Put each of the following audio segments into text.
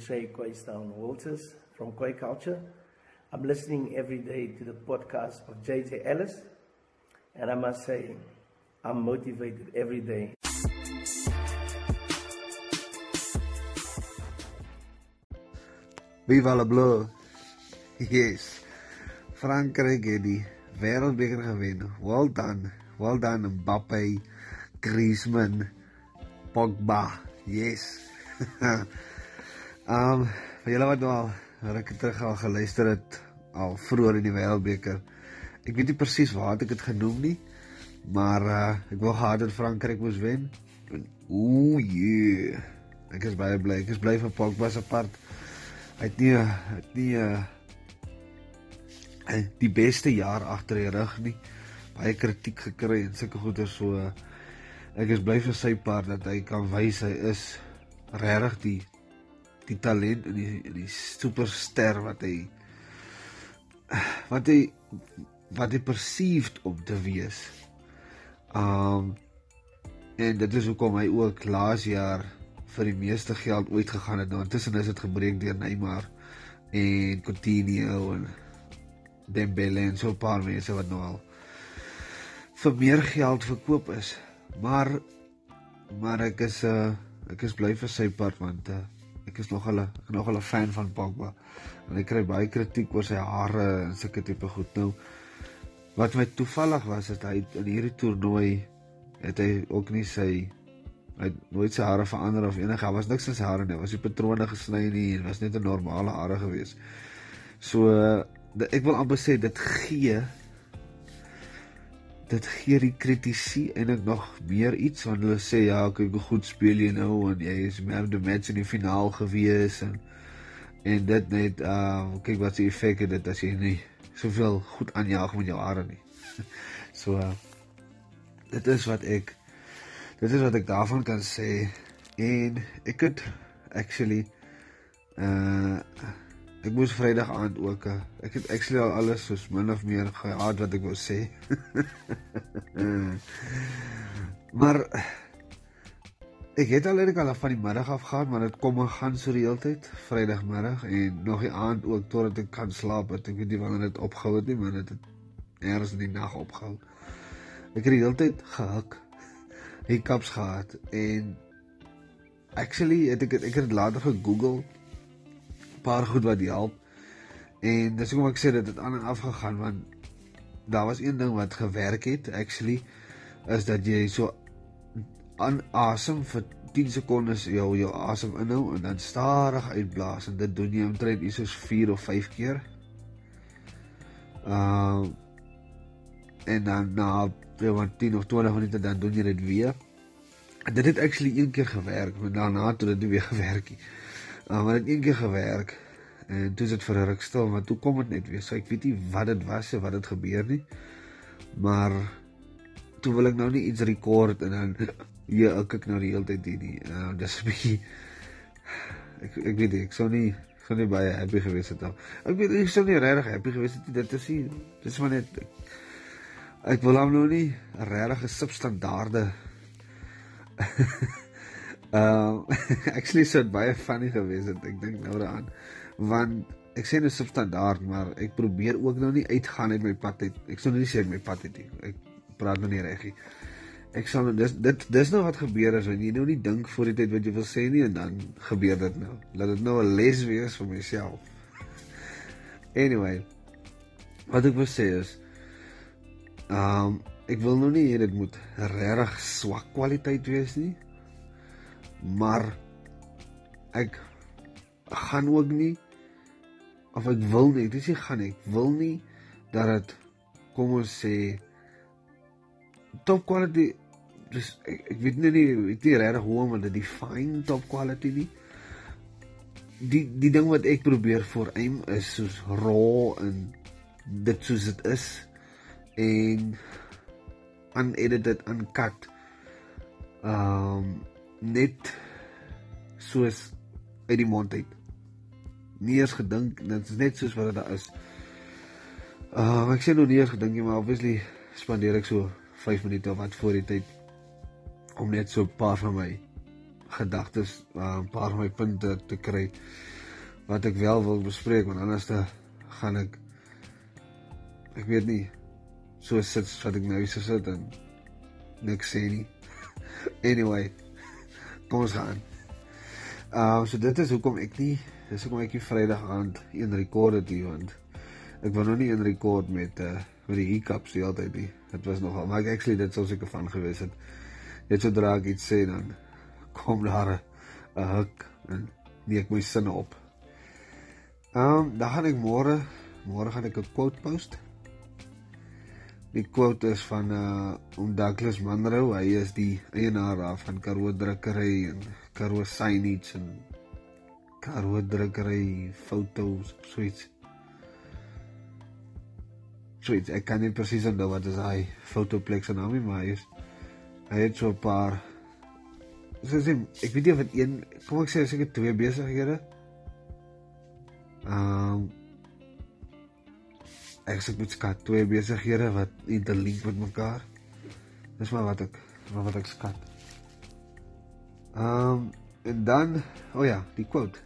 Shay Quaystown Walters from Quay Culture. I'm listening every day to the podcast of JJ Ellis, and I must say, I'm motivated every day. Viva la bleu. Yes. Frankryk het die wêreldbeker gewen. Well done. Well done Mbappe, Griezmann, Pogba. Yes. um vir julle wat nou al ruk terug al geluister het al vroeër in die wêreldbeker. Ek weet nie presies waar ek dit genoem nie, maar uh ek wil gehad het Frankryk moes wen. Ooh yeah. Ek is baie bly. Ek is bly vir Pogba se part. Hy het nie het nie uh die beste jaar agter die rug nie. Baie kritiek gekry en sulke goeie so ek is bly vir sy part dat hy kan wys hy is regtig die die talent en die die superster wat hy wat hy wat hy perceived om te wees. Um en dit is hoekom hy ook laas jaar vir die meeste geld ooit gegaan het. Nou intussen is dit gebreek deur Neymar en Coutinho en Dembele en so 'n paar mense wat nou al vir meer geld verkoop is. Maar maar ek is uh ek is bly vir sy part want uh, ek is nog hulle ek nog hulle fan van Pogba. En ek kry baie kritiek oor sy hare en sulke tipe goed nou. Wat my toevallig was is hy in hierdie toernooi het hy ook nie sy hy het nooit sy hare verander of enige daar was niks in sy hare nie was die patrone gesny nie en was net 'n normale hare gewees so ek wil amper sê dit gee dit gee die kritisie en ek nog meer iets want hulle sê ja ek het goed speel jy nou en jy is meer die match in die finaal gewees en en dit net uh kyk wat se effek het dit as jy nie soveel goed aanjaag met jou hare nie. So uh, dit is wat ek dit is wat ek daarvan kan sê en ek het actually uh ek moes Vrydag aand ook uh, ek het actually al alles soos min of meer gehad wat ek wou sê. Maar ek het al eintlik al van die middag af gehad maar dit kom en gaan so die hele tyd Vrydagmiddag en nog die aand ook totdat ek kan slaap het ek weet nie wanneer dit opgehou het nie maar dit het eers in die nag opgehou. Ek het die hele tyd gehuk hiccups gehad en actually het ek ek het later gegoogel paar goed wat help en dis hoekom ek sê dit het aan en af gegaan want daar was een ding wat gewerk het actually is dat jy so aan asem vir 10 sekondes jou jou asem inhou en dan stadig uitblaas en dit doen jy omtrent iets soos 4 of 5 keer. Ehm uh, en dan na jy want 10 of 20 minute dan doen jy dit weer. En dit het actually een keer gewerk, maar daarna het dit weer gewerk. Uh, maar dit een keer gewerk en toe is dit vir 'n ruk stil, maar toe kom dit net weer. So ek weet nie wat dit was of wat het gebeur nie. Maar toe wil ek nou nie iets rekord en dan ja, ek kyk nou die hele tyd hier nie. Uh, dis 'n bietjie ek ek weet nie, ek sou nie sou nie baie happy gewees het al. Ek weet ek sou nie regtig happy gewees het. Dit is nie dis maar net ek, ek wil hom nou nie regtig 'n substandaarde Ehm uh, actually so baie funny gewees het ek dink nou daaraan. Want ek sê dit is substandaard maar ek probeer ook nou nie uitgaan uit my pad uit. Ek sou nou nie sê my pad uit nie. Ek praat nou nie regtig ek sal nou dis dit dis nou wat gebeur as jy nou nie dink voor die tyd wat jy wil sê nie en dan gebeur dit nou. Laat dit nou 'n les wees vir myself. Anyway wat ek wil sê is Ehm um, ek wil nou nie hê dit moet regtig swak kwaliteit wees nie. Maar ek gaan ook nie of ek wil nie, dis nie gaan ek wil nie dat dit kom ons sê top quality dis ek, ek weet nie ek weet nie regtig hoe om dit define top quality nie. Die die ding wat ek probeer vir aim is soos raw en dit soos dit is en unedited uncut um net soos uit die mond uit nie eens gedink dit is net soos wat dit is uh ek sê nou nie eens gedink nie maar obviously spandeer ek so 5 minute of wat voor die tyd om net so 'n paar van my gedagtes, uh, 'n paar van my punte te kry wat ek wel wil bespreek want anders dan gaan ek ek weet nie so sit wat ek nou so sit en niks sê nie. anyway, kom ons gaan. Ehm uh, so dit is hoekom ek nie dis hoekom ek nie Vrydag aand een rekord het hier want ek wou nog nie een rekord met uh met die hiccups die altyd nie. Dit was nogal maar actually dit sou seker van gewees het. Net sodra ek iets sê dan kom daar 'n huk en nie ek my sinne op. Ehm um, dan gaan ek môre môre gaan ek 'n quote post. Die quote is van uh om Douglas Munro. Hy is die eienaar daar van Karoo Drukkery en Karoo Signage en Karoo Drukkery fotos, suits. Suits, ek kan nie presies onthou wat is hy fotoplex en naam nie, maar hy is hy het so 'n paar so sê ek weet nie of dit een kom ek sê seker twee besighede. Ehm um, ek sê met skat twee besighede wat interlink met mekaar. Dis maar wat ek wat ek skat. Ehm um, en dan o oh ja, die quote.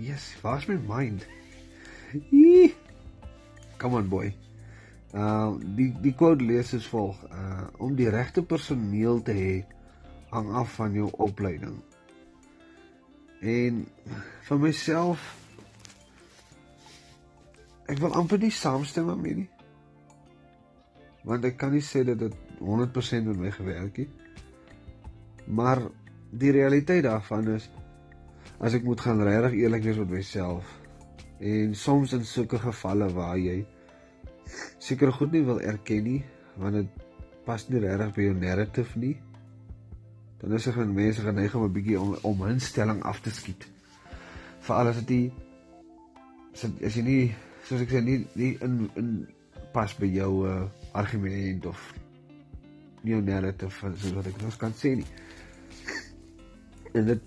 Yes, waar's my mind? Eee. Come on boy. Uh die die quote lees as volg: uh om die regte personeel te hê hang af van jou opleiding. En vir myself ek wil amper nie saamstem met nie. Want ek kan nie sê dat dit 100% met my gewerk het. Maar die realiteit daarvan is as ek moet gaan regtig eerlik wees met myself en soms in sulke gevalle waar jy seker goed nie wil erken nie want dit pas nie regtig by jou narrative nie dan is dit mense geneig om 'n bietjie om om 'n stelling af te skiet veral as dit as jy nie soos ek sê nie nie in in pas by jou uh, argument of jou narrative soos wat ek nou kan sê nie en dit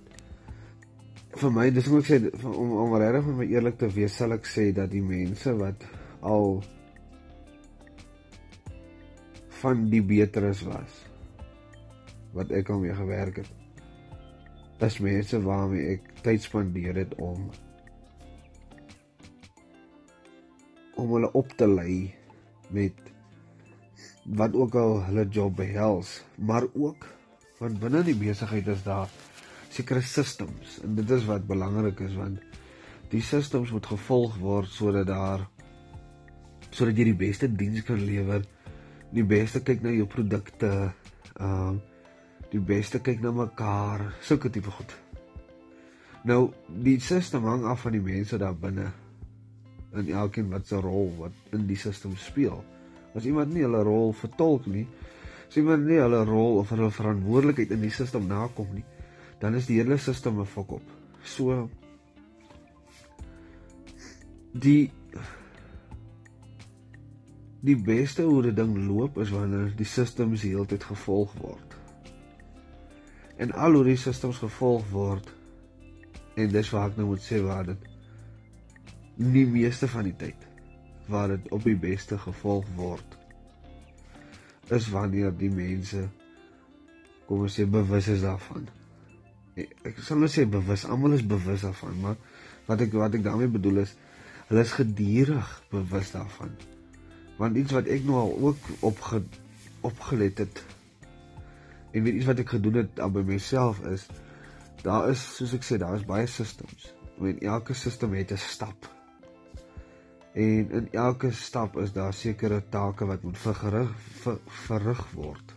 vir my dis moet ek sê om om regtig my eerlik te wees sal ek sê dat die mense wat al van die beteres was wat ek al mee gewerk het. Dis mense waarmee ek tyd spandeer het om om hulle op te lei met wat ook al hulle job behels, maar ook want binne die besigheid is daar sekere systems en dit is wat belangrik is want die systems moet gevolg word sodat daar sodat jy die beste diens kan lewer die beste kyk na jou produkte, ehm uh, die beste kyk na mekaar, sulke tipe goed. Nou, die sisteem hang af van die mense daar binne en elkeen wat se rol wat in die sisteem speel. As iemand nie hulle rol vertolk nie, as iemand nie hulle rol of hulle verantwoordelikheid in die sisteem nakom nie, dan is die hele sisteem 'n fok op. So die die beste hoe dit ding loop is wanneer die systems heeltyd gevolg word. En al hoe die systems gevolg word en dis waar ek nou moet sê waar dit nie meeste van die tyd waar dit op die beste gevolg word is wanneer die mense kom ons sê bewus is daarvan. Ek sal nou sê bewus, almal is bewus daarvan, maar wat ek wat ek daarmee bedoel is hulle is gedurig bewus daarvan. Want iets wat ek nou al ook opge opgelet het en weet iets wat ek gedoen het aan by myself is daar is soos ek sê daar is baie systems. En elke sisteem het 'n stap en in elke stap is daar sekere take wat moet verrig ver, verrig word.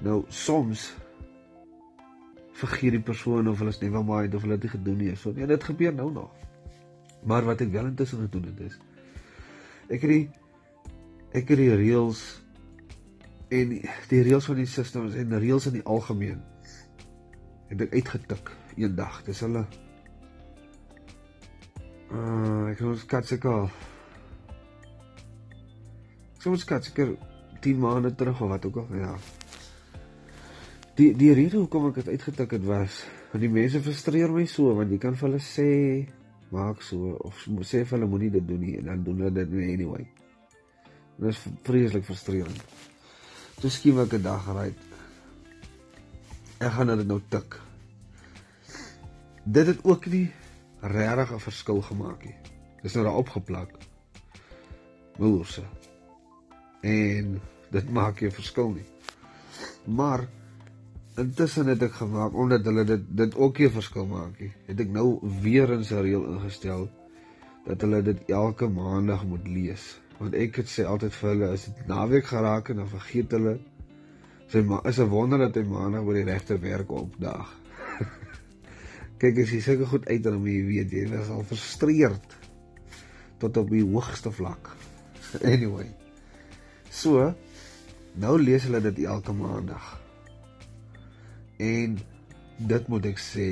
Nou soms vergeet die persoon of hulle is never mind of hulle het dit gedoen nie so nee dit gebeur nou nog. Maar wat ek wel intussen gedoen het is ek het die ek het die reëls en die, reëls van die systems en die reëls in die algemeen het ek uitgetik eendag. Dis hulle uh ek het geskat seker soms skat seker 10 maande terug of wat ook al ja die die rede hoekom ek dit uitgetik het was want die mense frustreer my so want jy kan vir hulle sê maak so of sê vir hulle moenie dit doen nie en dan doen hulle dit anyway. Dit is vreeslik frustrerend. Toe skielik 'n dag ry. ek gaan dit nou tik. Dit het ook nie regtig 'n verskil gemaak nie. Dis nou daar opgeplak. Moerse. En dit maak nie 'n verskil nie. Maar intussen het ek gemaak omdat hulle dit dit ook nie 'n verskil maak nie. Het ek nou weer in sy reël ingestel dat hulle dit elke maandag moet lees. Want ek het sê altyd vir hulle as dit naweek geraak en dan vergeet hulle sy ma is 'n wonder dat hy maandag by die regte werk opdaag. Kyk as jy sulke goed uitdrum jy weet jy is al frustreerd tot op die hoogste vlak. Anyway. So nou lees hulle dit elke maandag. En dit moet ek sê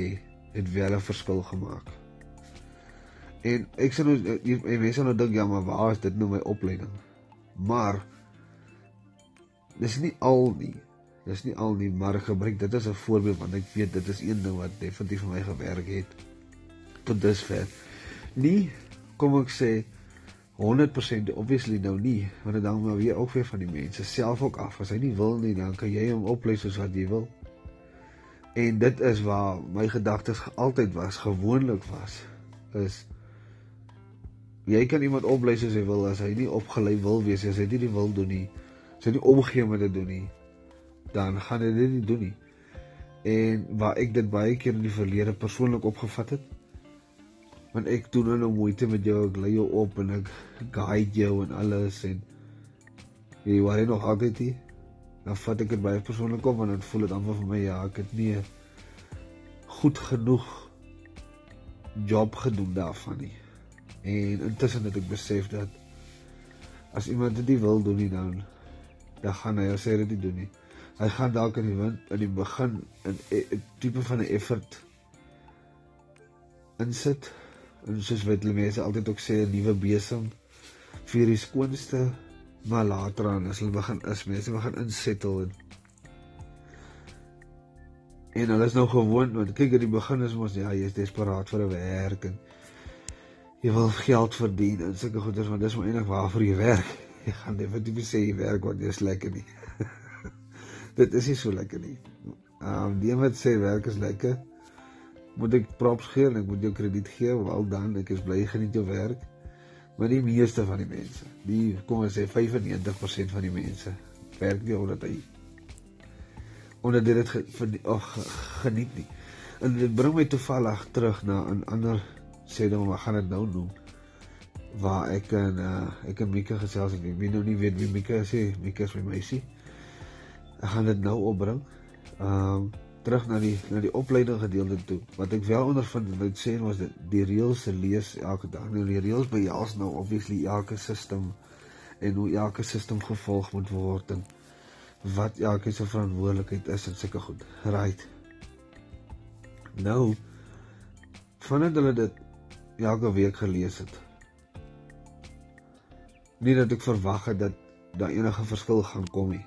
het wel 'n verskil gemaak. En ek sê nou jy mense nou dink ja maar waar is dit nou my opleiding? Maar dis nie al nie. Dis nie al nie, maar gebruik dit as 'n voorbeeld want ek weet dit is een ding wat definitief vir my gewerk het tot dusver. Nie kom ek sê 100% obviously nou nie, want dit hang maar weer ook weer van die mense self ook af. As hy nie wil nie, dan kan jy hom oplei soos wat jy wil. En dit is waar my gedagtes altyd was, gewoonlik was, is jy kan iemand oplei soos hy wil as hy nie opgelei wil wees, as hy nie wil doen nie, as hy nie omgee met dit doen nie dan gaan hy dit nie doen nie. En waar ek dit baie keer in die verlede persoonlik opgevat het, want ek doen nou moeite met jou, ek lei jou op en ek guide jou en alles en jy waar nog altyd hier, dan vat ek dit baie persoonlik op want dan voel dit amper vir my ja, ek het nie goed genoeg job gedoen daarvan nie. En intussen het ek besef dat as iemand dit nie wil doen nie dan dan gaan hy sê dit nie doen nie hy gaan dalk in die wind in die begin 'n tipe van 'n effort insit. En soos wat hulle mense altyd ook sê 'n nuwe besem vir die skoonste maar later aan as hulle begin is mense begin insettel en en hulle is nou gewoond want kyk in die begin is mos ja jy is desperaat vir 'n werk en jy wil geld verdien en sulke goeders want dis maar enig waarvoor jy werk. Jy gaan definitief sê jy werk want jy is lekker nie dit is nie so lekker nie. Ehm um, die wat sê werk is lekker, moet ek props gee en ek moet jou krediet gee. Wel dan, ek is bly geniet jou werk. Maar die meeste van die mense, die kom ons sê 95% van die mense werk nie omdat hy omdat dit dit of geniet nie. En dit bring my toevallig terug na 'n ander sê dan maar gaan dit nou noem waar ek en uh, ek en Mika gesels het. Ek weet nou nie weet wie Mika is nie. Mika is my meisie. Ek gaan dit nou opbring. Ehm um, terug na die na die opleiding gedeelte toe. Wat ek wel ondervind wat sê was dit die reëls se lees elke dag. Nou die reëls jou's nou obviously elke stelsel en hoe elke stelsel gevolg moet word en wat elke se verantwoordelikheid is en sulke goed. Right. Nou vandat hulle dit elke week gelees het. Nie dat ek verwag het dat daar enige verskil gaan kom nie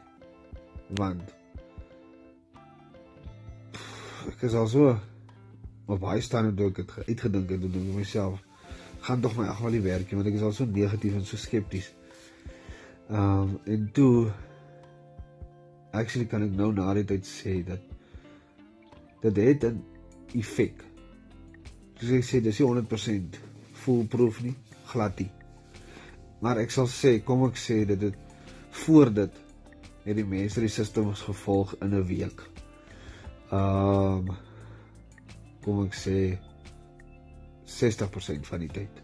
want ek is al so op baie staan en ek het uitgedink en doen myself gaan tog my ag wel die werkie want ek is al so negatief en so skepties. Ehm um, en toe actually kan ek nou na die tyd sê dat dit het 'n effek. Soos ek sê dis nie 100% foolproof nie, glad nie. Maar ek sal sê, kom ek sê dat dit voor dit het die mense die sistems gevolg in 'n week. Ehm um, kom ek sê 60% van die tyd.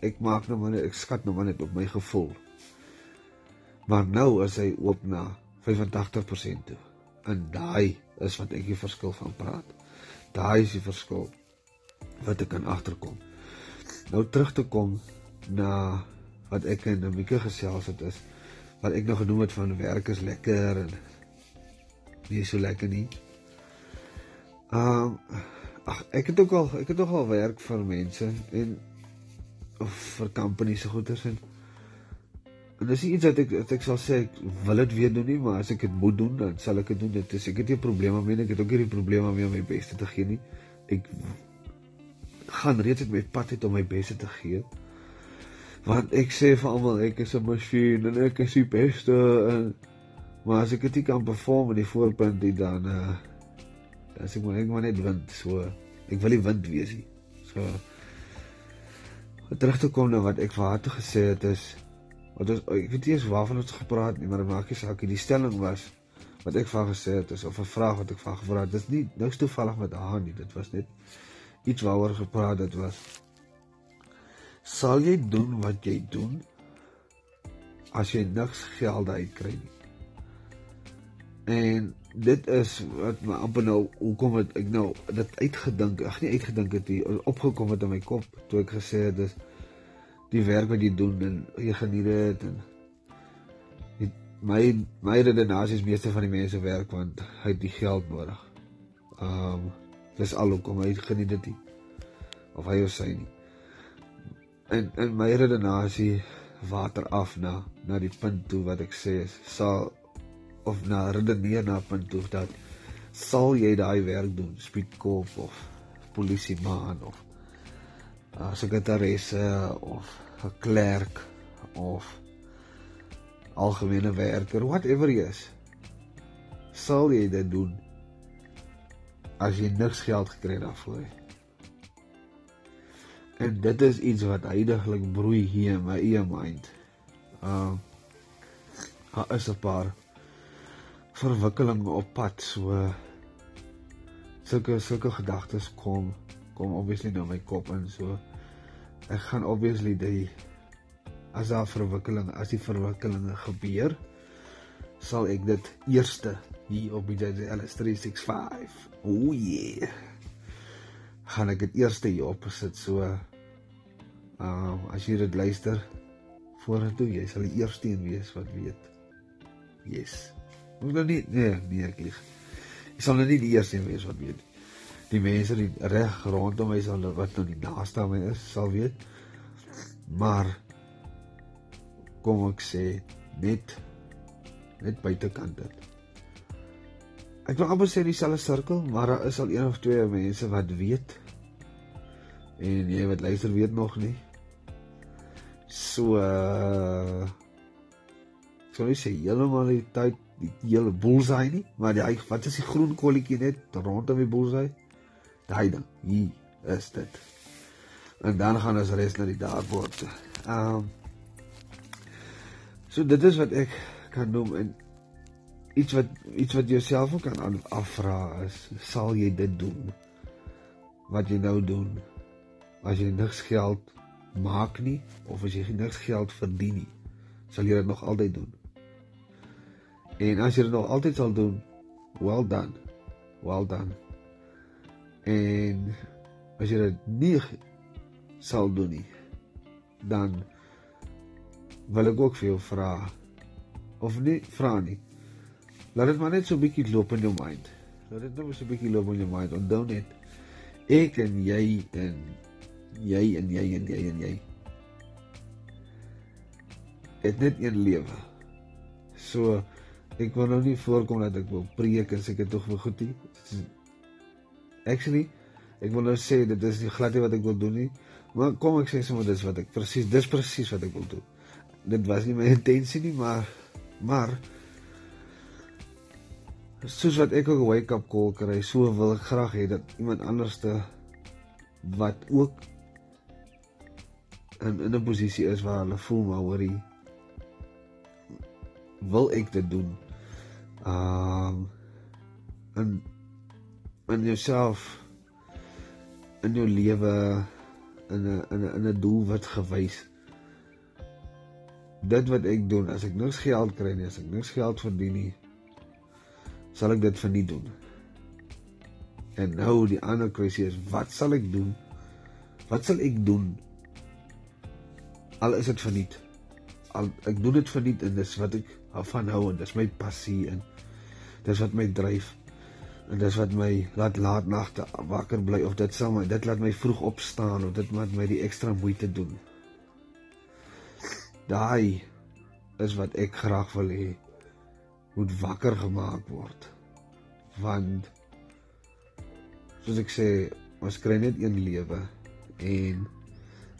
Ek maak nou maar ek skat nou maar net op my gevoel. Maar nou is hy oop na 85% toe. En daai is wat ek die verskil van praat. Daai is die verskil wat ek kan agterkom. Nou terug te kom na wat ek en Namika gesels het is wat ek nog genoem het van werk is lekker en nie so lekker nie. Ehm um, ag ek het ook al ek het nog al werk vir mense en of vir companies se goeders en en dis iets wat ek wat ek sal sê ek wil dit weer doen nie maar as ek dit moet doen dan sal ek dit doen. Dit is ek het nie probleme mee ek het ook nie die probleme mee om my beste te gee nie. Ek gaan reeds uit my pad uit om my beste te gee want ek sê vir almal ek is 'n masjien en ek is die beste en Maar as ek dit kan perform in die voorpunt die dan uh as ek maar ek maar net wind so ek wil nie wind wees nie. So terug te kom na wat ek vir haar toe gesê het is wat is ek weet nie eens waarvan ons gepraat nie, maar dit maak nie saak. Die stelling was wat ek vir haar gesê het is of 'n vraag wat ek vir haar gevra het. Dit is nie niks toevallig met haar nie. Dit was net iets waaroor gepraat het was sal jy doen wat jy doen as jy niks geld uitkry nie. En dit is wat my amper nou hoekom het ek nou dit uitgedink, ag nie uitgedink het nie, opgekom het in my kop toe ek gesê het dis die werk wat jy doen en jy geniet dit en die, my my redenasie is meeste van die mense werk want hy het die geld nodig. Ehm um, dis al hoekom hy geniet dit nie. Of hy of sy nie. En en my redenasie water af na na die punt toe wat ek sê sal of na redeneer na punt toe dat sal jy daai werk doen speedkop of polisieman of uh, sekretaresse of 'n klerk of algemene werker whatever jy is sal jy dit doen as jy niks geld gekry het daarvoor en dit is iets wat heidaglik broei hier in my eie mind uh daar is 'n paar verwikkelinge op pad so sulke sulke gedagtes kom kom obviously nou my kop in so ek gaan obviously die as daar verwikkelinge as die verwikkelinge gebeur sal ek dit eerste hier op die JLS365 o oh yeah gaan ek dit eerste hier op sit so uh as jy dit luister vorentoe jy sal die eerste een wees wat weet yes Moet nou nie nee, nee ek lieg. Jy sal nou nie die eerste wees wat weet. Die mense die reg rondom my sal wat nou die naaste aan my is, sal weet. Maar kom ek sê net net buitekant dit. Ek wil amper sê dieselfde sirkel, maar daar is al een of twee mense wat weet. En jy wat luister weet nog nie. So uh sou jy sê heeltemal die tyd die hele bullseye nie, maar die wat is die groen kolletjie net rondom die bullseye? Daai ding. Hier is dit. En dan gaan ons res na die dartboard. Ehm um, So dit is wat ek kan noem en iets wat iets wat jouself ook kan afvra is, sal jy dit doen? Wat jy nou doen? As jy niks geld maak nie of as jy niks geld verdien nie, sal jy dit nog altyd doen? En as jy dit nog altyd sal doen, well done. Well done. En as jy dit nie sal doen nie, dan wil ek ook vir jou vra of nie vra nie. Laat dit maar net so 'n bietjie loop in jou mind. Laat dit net so 'n bietjie loop in jou mind. Onthou net ek en jy en jy en jy en jy en jy. Het net een lewe. So ek wil nou nie voorkom dat ek wil preek en seker tog vir goed nie. Actually, ek wil nou sê dit is nie glad nie wat ek wil doen nie. Maar kom ek sê sommer dis wat ek presies dis presies wat ek wil doen. Dit was nie my intensie nie, maar maar soos wat ek ook 'n wake up call kry, so wil ek graag hê dat iemand anderste wat ook in in 'n posisie is waar hulle voel maar hoorie wil ek dit doen? Um in in jouself in jou lewe in 'n in 'n in 'n doel wat gewys. Dit wat ek doen as ek niks geld kry nie as ek niks geld verdien nie sal ek dit vir nie doen? En nou die ander kwessie is wat sal ek doen? Wat sal ek doen? Al is dit verniet. Al ek doen dit verniet en dis wat ek van hou en dis my passie en dis wat my dryf en dis wat my laat laat nagte wakker bly of dit sal my dit laat my vroeg opstaan of dit maak my die ekstra moeite doen. Daai is wat ek graag wil hê moet wakker gemaak word want soos ek sê ons kry net een lewe en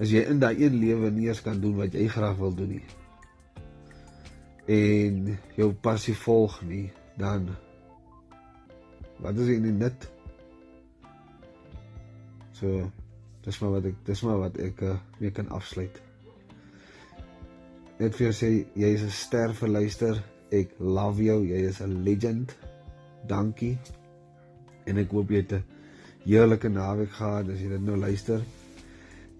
as jy in daai een lewe nie eens kan doen wat jy graag wil doen nie en jou passie volg nie, dan wat is in dit? So dis maar wat ek dis maar wat ek uh, mee kan afsluit. Net vir jou sê jy is 'n ster vir luister. Ek love jou. Jy is 'n legend. Dankie. En ek hoop jy het 'n heerlike naweek gehad as jy dit nou luister.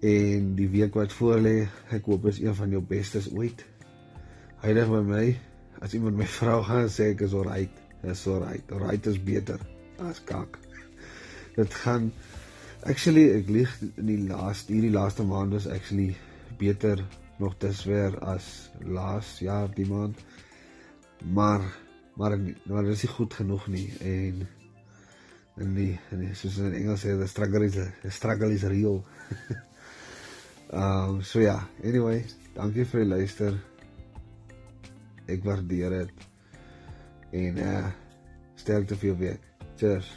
En die week wat voorlê, ek hoop is een van jou bestes ooit. Heilig by my. As iemand my vrou gaan sê ek is alright. Dis alright. Alright is beter as kak. Dit gaan actually ek lieg in die laaste hierdie laaste maand was actually beter nog diswer as laas jaar die maand. Maar maar maar dit is nie goed genoeg nie en en die en die, soos in Engels sê the struggle is the struggle is real. um so ja, anyway, dankie vir die luister ek waardeer dit. En uh sterkte vir jou week. Cheers.